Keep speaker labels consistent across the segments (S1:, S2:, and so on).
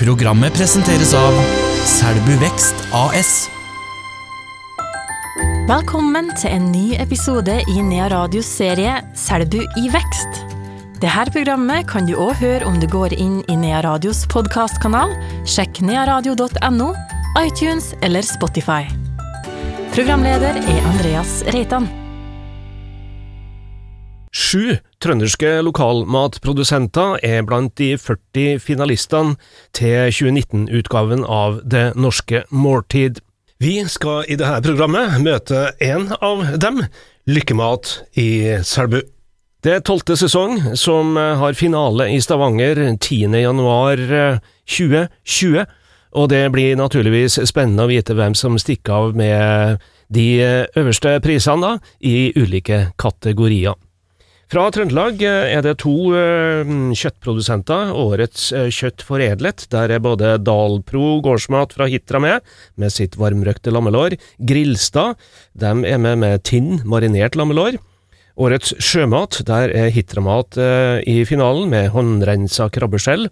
S1: Programmet presenteres av Selbu Vekst AS.
S2: Velkommen til en ny episode i Nea Radios serie Selbu i vekst. Dette programmet kan du òg høre om du går inn i Nea Radios podkastkanal, sjekk nearadio.no, iTunes eller Spotify. Programleder er Andreas Reitan.
S3: Sju trønderske lokalmatprodusenter er blant de 40 finalistene til 2019-utgaven av Det norske måltid. Vi skal i dette programmet møte en av dem, Lykkemat i Selbu. Det er tolvte sesong, som har finale i Stavanger 10. januar 2020, og det blir naturligvis spennende å vite hvem som stikker av med de øverste prisene da, i ulike kategorier. Fra Trøndelag er det to kjøttprodusenter, Årets kjøtt foredlet. Der er både Dalpro gårdsmat fra Hitra med, med sitt varmrøkte lammelår. Grillstad, de er med med Tinn marinert lammelår. Årets sjømat, der er Hitramat i finalen med håndrensa krabbeskjell.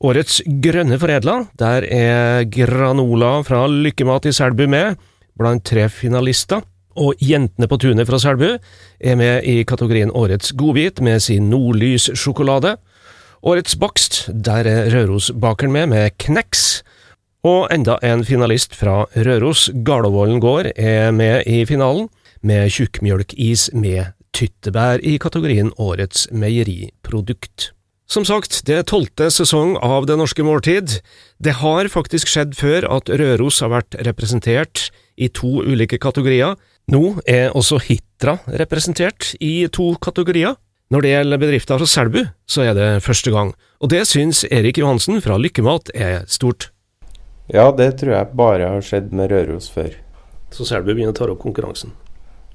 S3: Årets grønne foredla, der er Granola fra Lykkemat i Selbu med, blant tre finalister. Og Jentene på tunet fra Selbu er med i kategorien Årets godbit med sin nordlyssjokolade. Årets bakst, der er Rørosbakeren med med Kneks. Og enda en finalist fra Røros, Garlåvollen gård, er med i finalen med tjukkmjølkis med tyttebær i kategorien Årets meieriprodukt. Som sagt, det er tolvte sesong av Det norske måltid. Det har faktisk skjedd før at Røros har vært representert i to ulike kategorier. Nå er også Hitra representert i to kategorier. Når det gjelder bedrifter fra Selbu, så er det første gang, og det syns Erik Johansen fra Lykkemat er stort.
S4: Ja, det tror jeg bare har skjedd med Røros før.
S3: Så Selbu begynner å ta opp konkurransen?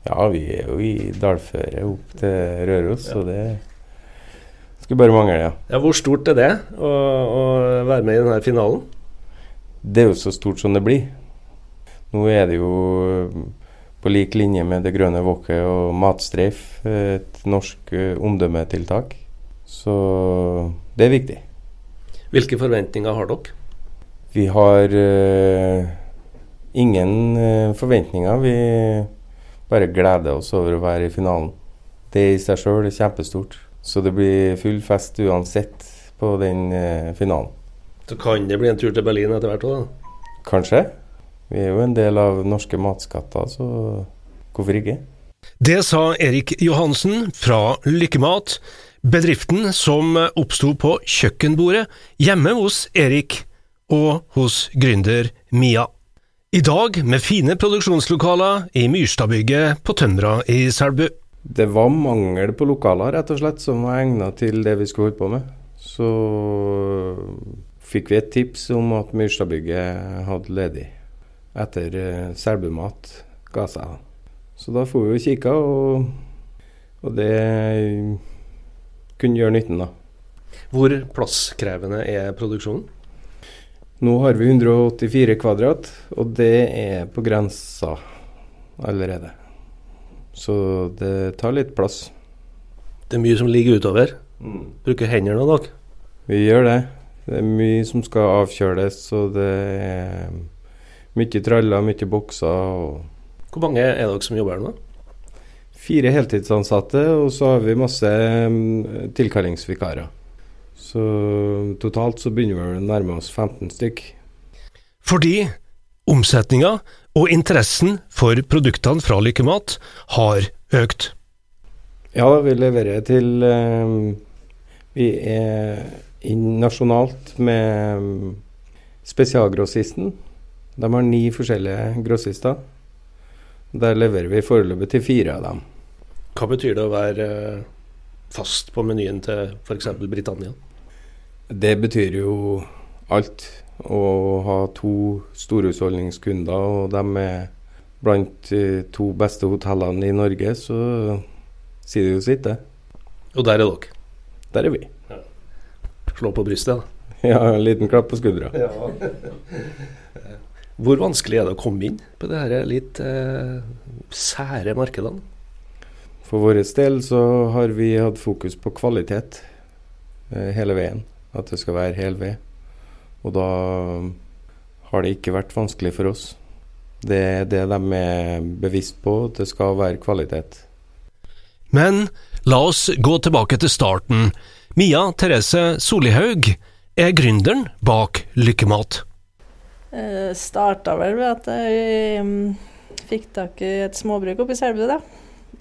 S4: Ja, vi er jo i dalføret opp til Røros, så det skulle bare mangle, ja.
S3: ja. Hvor stort er det å, å være med i denne finalen?
S4: Det er jo så stort som det blir. Nå er det jo på lik linje med Det grønne wokket og Matstreif et norsk omdømmetiltak. Så det er viktig.
S3: Hvilke forventninger har dere?
S4: Vi har uh, ingen uh, forventninger. Vi bare gleder oss over å være i finalen. Det i seg sjøl er kjempestort. Så det blir full fest uansett på den uh, finalen.
S3: Så kan det bli en tur til Berlin etter hvert òg, da?
S4: Kanskje. Vi er jo en del av norske matskatter, så hvorfor ikke?
S3: Det sa Erik Johansen fra Lykkemat, bedriften som oppsto på kjøkkenbordet hjemme hos Erik og hos gründer Mia. I dag med fine produksjonslokaler i Myrstadbygget på Tømra i Selbu.
S4: Det var mangel på lokaler, rett og slett, som var egna til det vi skulle holde på med. Så fikk vi et tips om at Myrstadbygget hadde ledig etter uh, Selbumat ga seg. Så da får vi jo kikka, og, og, det kunne gjøre nytten, da.
S3: Hvor plasskrevende er produksjonen?
S4: Nå har vi 184 kvadrat, og det er på grensa allerede. Så det tar litt plass.
S3: Det er mye som ligger utover? Mm. Bruker hendene dere?
S4: Vi gjør det. Det er mye som skal avkjøles, og det er mye traller, mye bokser.
S3: Hvor mange er dere som jobber her nå?
S4: Fire heltidsansatte, og så har vi masse um, tilkallingsvikarer. Så totalt så begynner vi å nærme oss 15 stykk.
S3: Fordi omsetninga og interessen for produktene fra Lykkemat har økt.
S4: Ja, vi leverer til um, Vi er nasjonalt med um, spesialgrossisten. De har ni forskjellige grossister. Der leverer vi foreløpig til fire av dem.
S3: Hva betyr det å være fast på menyen til f.eks. Britannia?
S4: Det betyr jo alt. Å ha to storhusholdningskunder, og de er blant de to beste hotellene i Norge, så sier det jo sitt, det.
S3: Og der er dere?
S4: Der er vi.
S3: Ja. Slå på brystet, da.
S4: Ja, en liten klapp på skuldra.
S3: Ja. Hvor vanskelig er det å komme inn på det her litt eh, sære markedene?
S4: For vår del så har vi hatt fokus på kvalitet eh, hele veien. At det skal være hel ved. Og da har det ikke vært vanskelig for oss. Det er det de er bevisst på, at det skal være kvalitet.
S3: Men la oss gå tilbake til starten. Mia Therese Solihaug er gründeren bak Lykkemat.
S5: Eh, Starta vel ved at jeg fikk tak i et småbruk oppe i Selbu, da.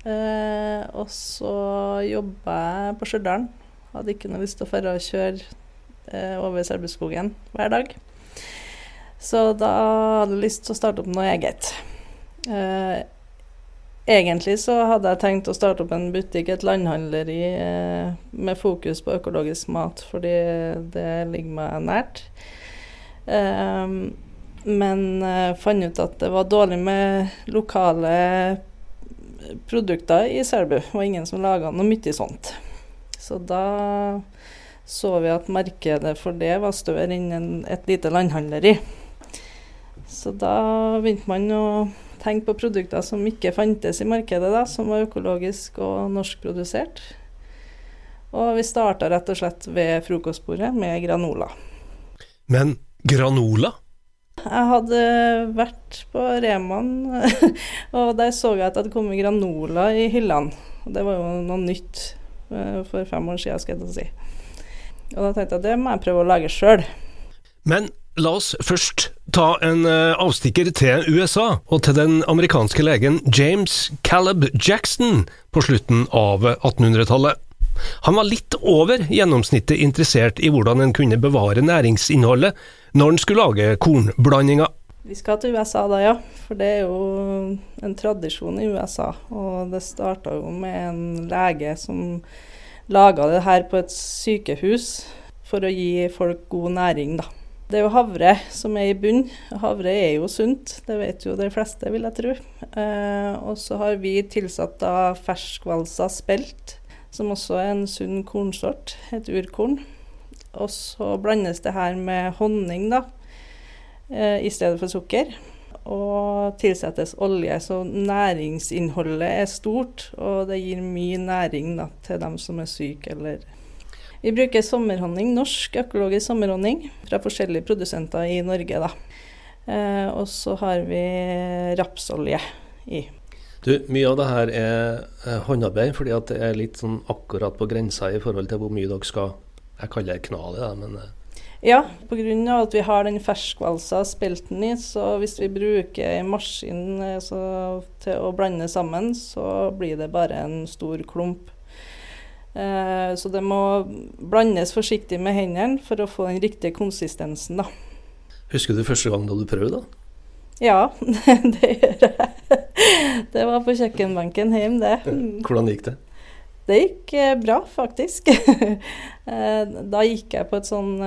S5: Eh, og så jobba jeg på Stjørdal. Hadde ikke noe lyst til å dra og kjøre eh, over Selbuskogen hver dag. Så da hadde jeg lyst til å starte opp noe eget. Eh, egentlig så hadde jeg tenkt å starte opp en butikk, et landhandleri, med fokus på økologisk mat, fordi det ligger meg nært. Eh, men uh, fant ut at det var dårlig med lokale produkter i Selbu. Var ingen som laga noe mye sånt. Så da så vi at markedet for det var større enn en, et lite landhandleri. Så da begynte man å tenke på produkter som ikke fantes i markedet, da, som var økologisk og norskprodusert. Og vi starta rett og slett ved frokostbordet med granola.
S3: Men granola?
S5: Jeg hadde vært på Reman, og der så jeg at det hadde kommet granola i hyllene. Og det var jo noe nytt eh, for fem år siden, skal jeg si. Og da tenkte jeg at det må jeg prøve å lage sjøl.
S3: Men la oss først ta en eh, avstikker til USA, og til den amerikanske legen James Caleb Jackson på slutten av 1800-tallet. Han var litt over gjennomsnittet interessert i hvordan en kunne bevare næringsinnholdet når en skulle lage kornblandinger.
S5: Vi skal til USA da, ja. For det er jo en tradisjon i USA. Og det starta jo med en lege som laga det her på et sykehus for å gi folk god næring, da. Det er jo havre som er i bunn. Havre er jo sunt, det vet jo de fleste, vil jeg tro. Eh, og så har vi tilsatt da ferskvalsa spelt som også er en sunn kornsort, et urkorn. Og så blandes det her med honning da, eh, i stedet for sukker. Og tilsettes olje, så næringsinnholdet er stort, og det gir mye næring da, til dem som er syke eller Vi bruker sommerhonning, norsk økologisk sommerhonning fra forskjellige produsenter i Norge. da. Eh, og så har vi rapsolje i.
S6: Du, Mye av det her er håndarbeid, fordi at det er litt sånn akkurat på grensa i forhold til hvor mye dere skal Jeg kaller det knallet, da, men eh.
S5: Ja, pga. at vi har den ferskvalsa spelten i, så hvis vi bruker en maskin eh, så, til å blande sammen, så blir det bare en stor klump. Eh, så det må blandes forsiktig med hendene for å få den riktige konsistensen, da.
S6: Husker du første gang da du prøvde? da?
S5: Ja, det gjør jeg. Det var på kjøkkenbenken hjemme, det.
S6: Hvordan gikk det?
S5: Det gikk eh, bra, faktisk. Eh, da gikk jeg på et sånn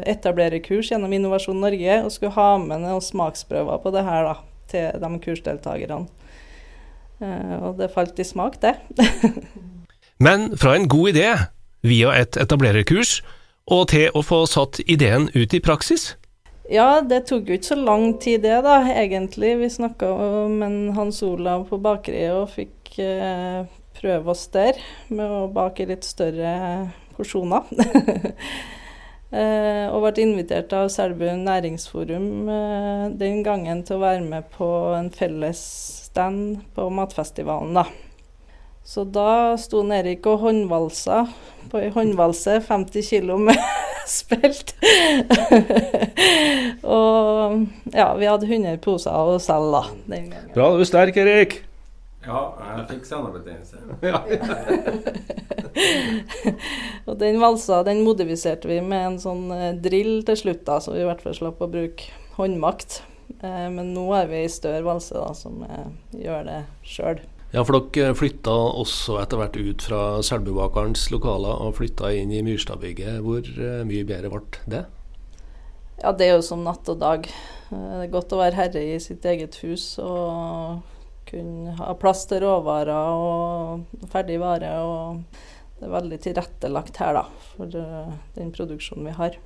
S5: etablererkurs gjennom Innovasjon Norge og skulle ha med noen smaksprøver på det her da, til de kursdeltakerne. Og det falt i smak, det.
S3: Men fra en god idé, via et etablererkurs, og til å få satt ideen ut i praksis?
S5: Ja, det tok jo ikke så lang tid det, da, egentlig. Vi snakka med en Hans Olav på bakeriet og fikk eh, prøve oss der med å bake litt større porsjoner. eh, og ble invitert av Selbu næringsforum eh, den gangen til å være med på en felles stand på matfestivalen, da. Så da sto Erik og håndvalsa på ei håndvalse 50 kg med spelt. og ja, vi hadde 100 poser å selge da, den gangen.
S3: Bra, du er sterk, Erik.
S4: Ja, jeg fikk senebetennelse.
S5: og den valsa den modifiserte vi med en sånn eh, drill til slutt, da, så vi i hvert fall slapp å bruke håndmakt. Eh, men nå er vi i større valse da, som eh, gjør det sjøl.
S6: Ja, for dere flytta også etter hvert ut fra Selbubakerens lokaler og flytta inn i Myrstadbygget. Hvor eh, mye bedre ble det?
S5: Ja, det er jo som natt og dag. Eh, det er godt å være herre i sitt eget hus og kunne ha plass til råvarer og ferdig vare. Og det er veldig tilrettelagt her, da, for eh, den produksjonen vi har.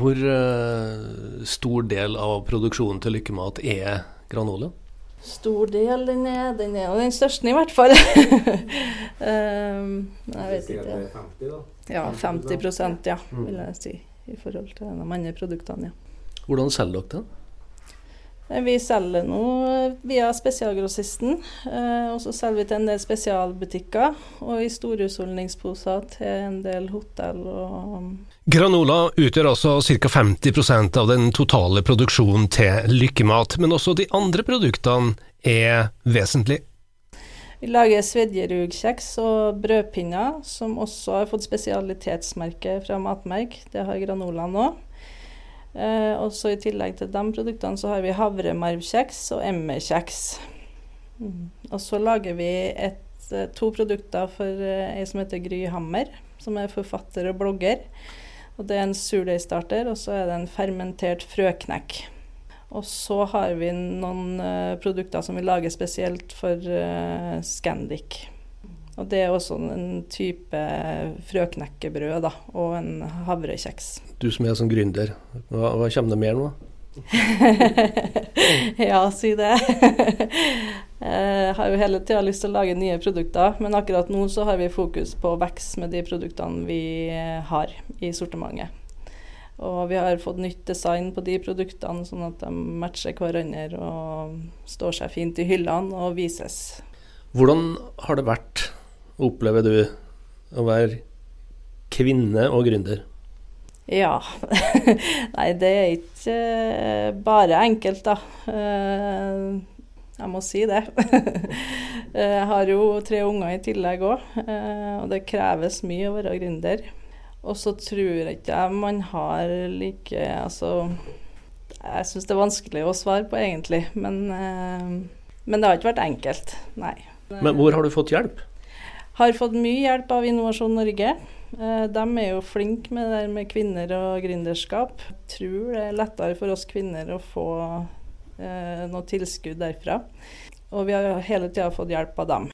S6: Hvor stor del av produksjonen til Lykkemat er granola?
S5: Stor del, den er, den er den største i hvert fall. um, jeg vet ikke. 50, da? Ja, 50% ja, vil jeg si. i forhold til de andre produktene.
S6: Ja. Hvordan selger dere det?
S5: Vi selger nå via spesialgrossisten, eh, og så selger vi til en del spesialbutikker. Og i storhusholdningsposer til en del hotell og um,
S3: Granola utgjør altså ca. 50% av den totale produksjonen til Lykkemat, men også de andre produktene er vesentlige.
S5: Vi lager svedjerugkjeks og brødpinner, som også har fått spesialitetsmerke fra Matmerk. Det har Granola nå. Eh, og så I tillegg til de produktene så har vi havremarvkjeks og emmerkjeks. Mm. Og så lager vi et, eh, to produkter for eh, ei som heter Gry Hammer, som er forfatter og blogger. Og Det er en surdeigstarter, og så er det en fermentert frøknekk. Og så har vi noen uh, produkter som vi lager spesielt for uh, Scandic. Og det er også en type frøknekkebrød da, og en havrekjeks.
S6: Du som er som gründer, hva, hva kommer det mer nå?
S5: ja, si det. Jeg har jo hele tida lyst til å lage nye produkter, men akkurat nå så har vi fokus på vekst med de produktene vi har i sortimentet. Og vi har fått nytt design på de produktene, sånn at de matcher hverandre og står seg fint i hyllene og vises.
S6: Hvordan har det vært opplever du å være kvinne og gründer?
S5: Ja. Nei, det er ikke eh, bare enkelt, da. Eh, jeg må si det. Jeg har jo tre unger i tillegg òg, eh, og det kreves mye å være gründer. Og så tror jeg ikke man har like Altså, jeg syns det er vanskelig å svare på, egentlig. Men, men det har ikke vært enkelt, nei.
S6: Men hvor har du fått hjelp?
S5: Har fått mye hjelp av Innovasjon Norge. Eh, de er jo flinke med det med kvinner og gründerskap. Jeg tror det er lettere for oss kvinner å få eh, noe tilskudd derfra. Og vi har hele tida fått hjelp av dem.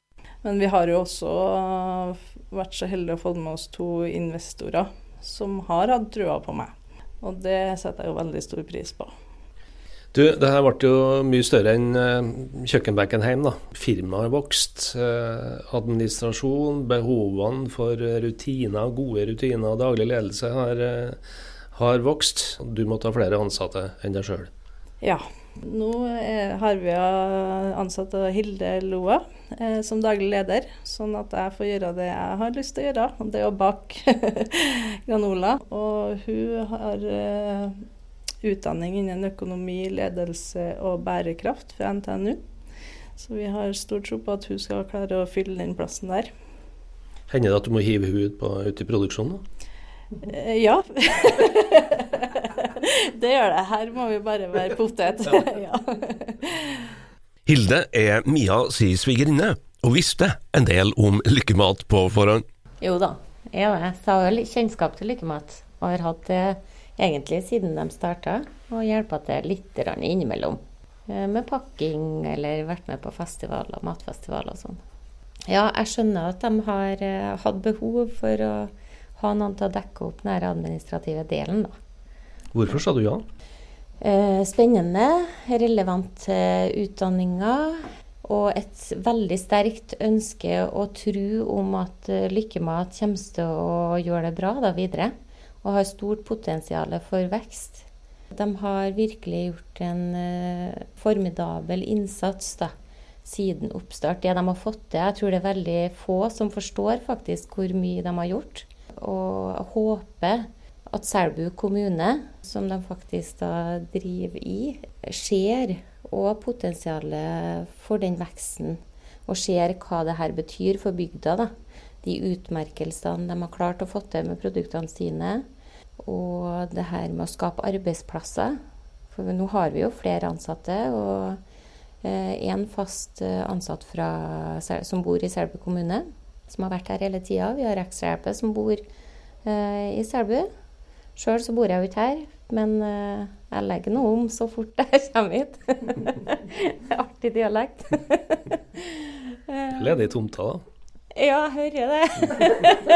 S5: Men vi har jo også vært så heldige å få med oss to investorer som har hatt trua på meg. Og det setter jeg jo veldig stor pris på.
S6: Du, det her ble jo mye større enn uh, kjøkkenbenken hjemme. da. Firmaet har vokst. Uh, administrasjon, behovene for rutiner, gode rutiner og daglig ledelse har, har vokst. Du måtte ha flere ansatte enn deg sjøl.
S5: Ja. Nå har vi ansatt Hilde Loa eh, som daglig leder, sånn at jeg får gjøre det jeg har lyst til å gjøre. Det å bake granola. Og hun har utdanning innen økonomi, ledelse og bærekraft fra NTNU. Så vi har stor tro på at hun skal klare å fylle den plassen der.
S6: Hender det at du må hive henne ut, ut, i produksjonen?
S5: Eh, ja. det gjør det. Her må vi bare være potet. ja.
S3: Hilde er Mia si svigerinne, og visste en del om lykkemat på forhånd.
S7: Jo da, jeg har kjennskap til lykkemat, og har hatt det egentlig siden de starta, og hjelpa til litt innimellom. Eh, med pakking eller vært med på festivaler, matfestivaler og sånn. Ja, jeg skjønner at de har eh, hatt behov for å ha noen til å dekke opp den administrative delen, da.
S6: Hvorfor sa du ja?
S7: Eh, spennende, relevant utdanninger. Og et veldig sterkt ønske og tro om at Lykkemat kommer til å gjøre det bra da videre og har stort potensial for vekst. De har virkelig gjort en uh, formidabel innsats da, siden oppstart. Det de har fått til. Jeg tror det er veldig få som forstår faktisk hvor mye de har gjort. Og håper at Selbu kommune, som de faktisk da driver i, ser og potensialet for den veksten. Og ser hva det her betyr for bygda. da. De utmerkelsene de har klart å få til med produktene sine. Og det her med å skape arbeidsplasser. For nå har vi jo flere ansatte. Og én eh, fast eh, ansatt fra, som bor i Selbu kommune, som har vært her hele tida. Vi har ekstrahjelpe som bor eh, i Selbu. Sjøl så bor jeg jo ikke her, men eh, jeg legger nå om så fort jeg kommer hit. Artig dialekt.
S6: Ledig tomta, da?
S7: Ja, jeg hører det.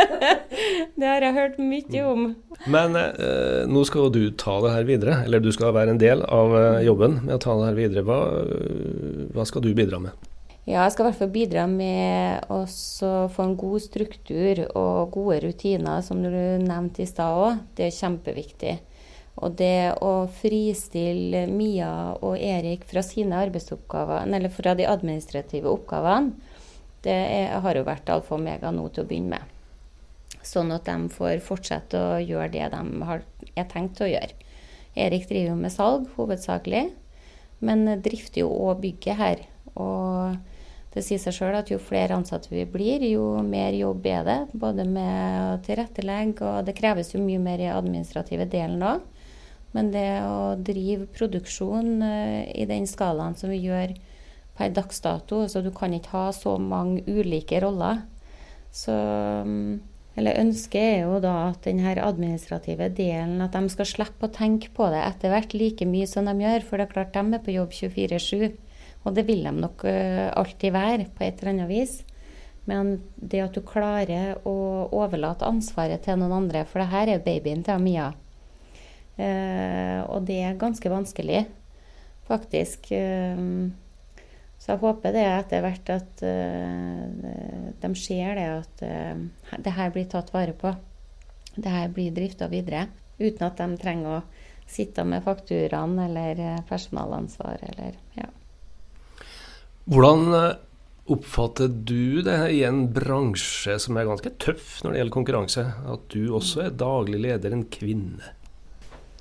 S7: det har jeg hørt mye om.
S6: Men eh, nå skal jo du ta det her videre, eller du skal være en del av eh, jobben med å ta det her videre. Hva, hva, skal du bidra med?
S7: Ja, jeg skal i hvert fall bidra med å få en god struktur og gode rutiner, som du nevnte i stad òg. Det er kjempeviktig. Og det å fristille Mia og Erik fra sine arbeidsoppgaver, eller fra de administrative oppgavene, det er, har jo vært alfa og omega nå til å begynne med. Sånn at de får fortsette å gjøre det de har, er tenkt å gjøre. Erik driver jo med salg hovedsakelig, men drifter jo òg bygget her. Og det sier seg sjøl at jo flere ansatte vi blir, jo mer jobb er det. Både med å tilrettelegge, og det kreves jo mye mer i administrative delen òg. Men det å drive produksjon uh, i den skalaen som vi gjør per dags dato, så du kan ikke ha så mange ulike roller. Så um, eller ønsket er jo da at den administrative delen, at de skal slippe å tenke på det etter hvert like mye som de gjør. For det er klart de er på jobb 24-7. Og det vil de nok uh, alltid være, på et eller annet vis. Men det at du klarer å overlate ansvaret til noen andre, for det her er babyen til Mia. Eh, og det er ganske vanskelig, faktisk. Uh, så jeg håper det etter hvert at de ser det at det her blir tatt vare på. Det her blir drifta videre. Uten at de trenger å sitte med fakturaen eller personalansvar eller ja.
S6: Hvordan eh, oppfatter du det i en bransje som er ganske tøff når det gjelder konkurranse, at du også er daglig leder, en kvinne?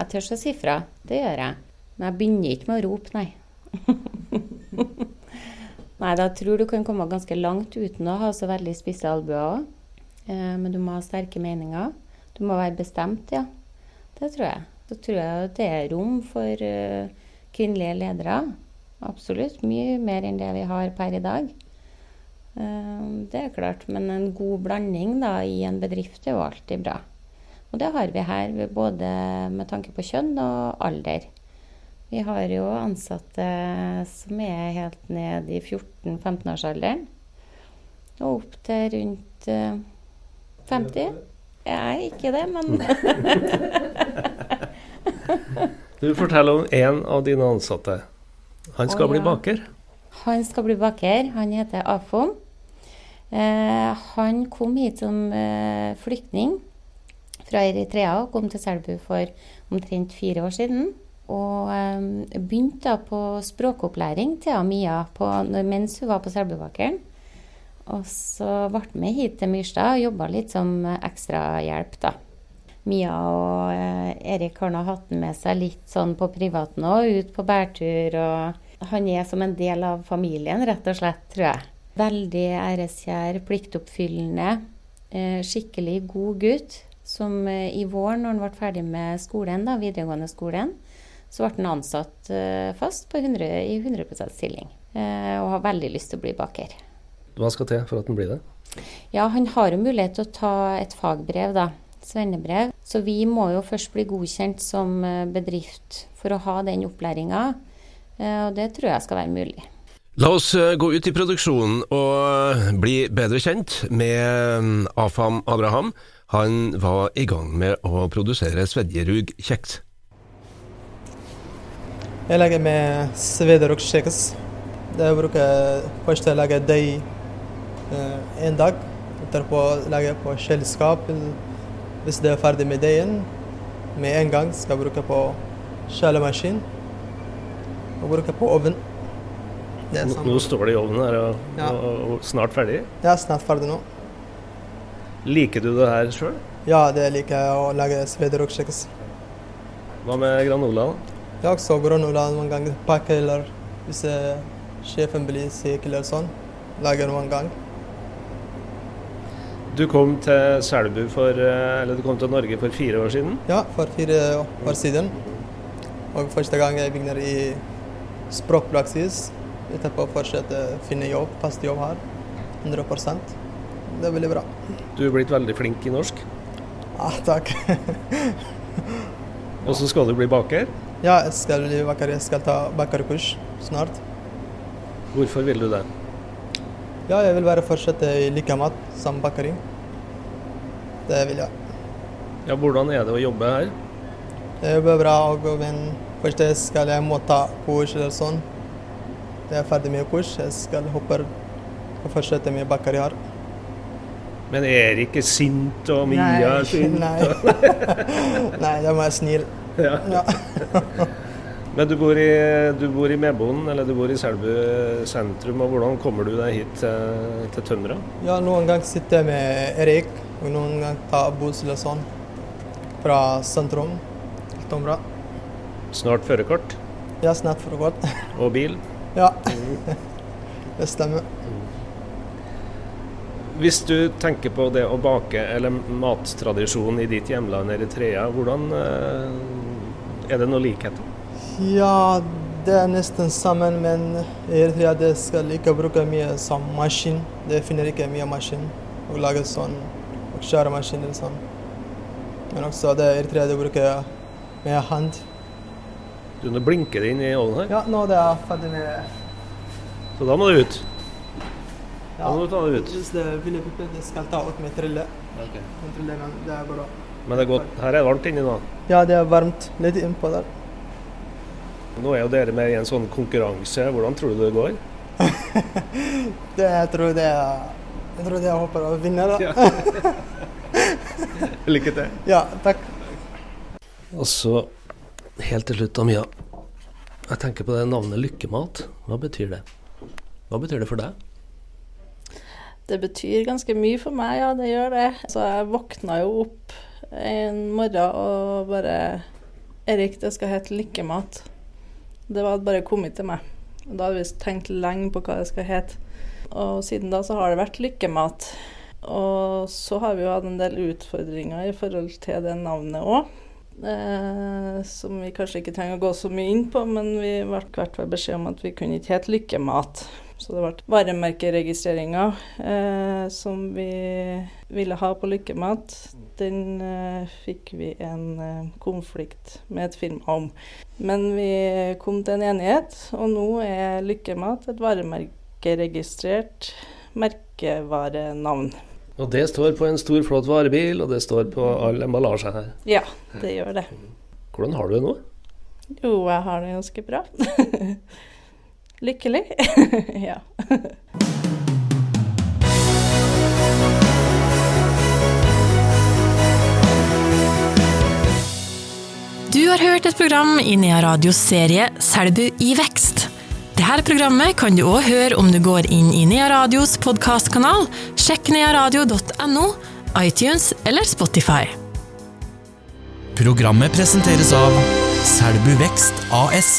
S7: Jeg tør å si fra, det gjør jeg. Men jeg begynner ikke med å rope, nei. nei, da tror du kan komme ganske langt uten å ha så veldig spisse albuer òg. Eh, men du må ha sterke meninger. Du må være bestemt, ja. Det tror jeg. Så tror jeg det er rom for uh, kvinnelige ledere. Absolutt. Mye mer enn det vi har per i dag. Uh, det er klart. Men en god blanding da, i en bedrift er jo alltid bra. Og det har vi her, både med tanke på kjønn og alder. Vi har jo ansatte som er helt ned i 14-15-årsalderen. Og opp til rundt 50. Eh, jeg er ikke det, men
S6: Du forteller om én av dine ansatte. Han skal ja. bli baker?
S7: Han skal bli baker. Han heter Afon. Eh, han kom hit som eh, flyktning fra Eritrea og kom til Selbu for omtrent fire år siden. Og um, begynte på språkopplæring til Mia på, mens hun var på Selbuvakeren. Og så ble vi med hit til Myrstad og jobba litt som ekstrahjelp, da. Mia og eh, Erik har nå hatt den med seg litt sånn på privaten òg, ut på bærtur. Og han er som en del av familien, rett og slett, tror jeg. Veldig æreskjær, pliktoppfyllende. Eh, skikkelig god gutt. Som eh, i vår, når han ble ferdig med skolen, da, videregående skolen, så ble han ansatt fast 100, i 100% stilling. Og har veldig lyst til å bli baker.
S6: Hva skal til for at han blir det?
S7: Ja, Han har jo mulighet til å ta et fagbrev, da svennebrev. Så vi må jo først bli godkjent som eh, bedrift for å ha den opplæringa. Eh, og det tror jeg skal være mulig.
S3: La oss eh, gå ut i produksjonen og bli bedre kjent med mm, Afam Abraham. Han var i gang med å produsere Svedjerug kjeks.
S8: Jeg legger med sveder og kjeks. Jeg bruker først å legge deig en dag. Etterpå legger jeg på kjøleskap hvis det er ferdig med deigen, med en gang skal jeg bruke på kjølemaskin og bruke på ovn.
S6: Sånn. Nå står det i ovnen her og, ja. og, snart ferdig?
S8: Ja, snart ferdig nå.
S6: Liker du det her sjøl?
S8: Ja, det liker jeg å lage svederokkjeks.
S6: Hva med granola?
S8: Ja, også granola noen ganger. Pakke eller hvis sjefen blir syk eller sånn. Lager noen gang.
S6: Du kom til Selbu for, eh, eller du kom til Norge for fire år siden?
S8: Ja, for fire år siden. Og første gang jeg begynner i språkpraksis. Etterpå fortsette å finne jobb, fast jobb her. 100% Det er veldig bra.
S6: Du er blitt veldig flink i norsk?
S8: Ja, takk.
S6: Og så skal du bli baker?
S8: Ja, jeg skal bli baker. Jeg skal ta bakkerkurs snart.
S6: Hvorfor vil du det?
S8: Ja, jeg vil bare fortsette i like mat som bakeri. Det vil jeg.
S6: Ja, Hvordan er det å jobbe her?
S8: Det jobber bra, og men først skal jeg må ta kurs eller sånn. jeg er ferdig med kurs. Jeg skal hoppe og fortsette med bakkarriere.
S3: Men Erik er sint og Mia er sint?
S8: nei. Nei, må jeg snill.
S3: Ja.
S8: Ja.
S3: Men du bor, i, du bor i Medboen, eller du bor i Selbu sentrum. og Hvordan kommer du deg hit til, til Tømra?
S8: Ja, noen ganger sitter jeg med Erik, og noen ganger tar buss eller sånn. Fra sentrum til Tømra.
S3: Snart førerkort
S8: Ja, snart førerkort.
S3: og bil.
S8: Ja, det stemmer.
S3: Hvis du tenker på det å bake, eller mattradisjonen i ditt hjemland Eritrea, hvordan eh, Er det noe likheter?
S8: Ja, det er nesten sammen, men i Eritrea det skal ikke bruke mye som maskin. Det finner ikke mye maskin å lage sånn og kjøre maskin eller sånn. Men også det i Eritrea det bruker med hand.
S3: Du, Nå blinker det inn i ovnen her,
S8: Ja, nå det er ferdig med
S3: så da må det ut. Da
S8: ja.
S3: må du ta det ut.
S8: Hvis det vil jeg det skal ta ut med trille. Med trille, men det er bra.
S3: Men det er godt. Her er det varmt inni nå.
S8: Ja, det er varmt litt innpå der.
S3: Nå er jo dere med i en sånn konkurranse. Hvordan tror du det går?
S8: Det jeg tror det er Jeg tror det jeg håper å vinne, da.
S3: Lykke til.
S8: Ja, takk.
S6: Og så, helt til slutt, Amia. Jeg tenker på det navnet lykkemat. Hva betyr det? Hva betyr det for deg?
S5: Det betyr ganske mye for meg, ja, det gjør det. Så jeg våkna jo opp en morgen og bare Erik, det skal hete Lykkemat. Det var bare kommet til meg. Da hadde vi tenkt lenge på hva det skal hete. Og siden da så har det vært Lykkemat. Og så har vi jo hatt en del utfordringer i forhold til det navnet òg. Eh, som vi kanskje ikke trenger å gå så mye inn på, men vi ble hvert fall beskjed om at vi kunne ikke hete Lykkemat. Så det ble varemerkeregistreringa eh, som vi ville ha på Lykkemat. Den eh, fikk vi en eh, konflikt med et firma om. Men vi kom til en enighet, og nå er Lykkemat et varemerkeregistrert merkevarenavn.
S6: Og det står på en stor, flott varebil, og det står på all emballasje her.
S5: Ja, det gjør det.
S6: Hvordan har du det nå?
S5: Jo, jeg har det ganske bra. Lykkelig. ja.
S2: Du har hørt et program i Nea Radios serie Selbu i vekst. Dette programmet kan du òg høre om du går inn i Nea Radios podkastkanal, sjekk nearadio.no, iTunes eller Spotify.
S1: Programmet presenteres av Selbu Vekst AS.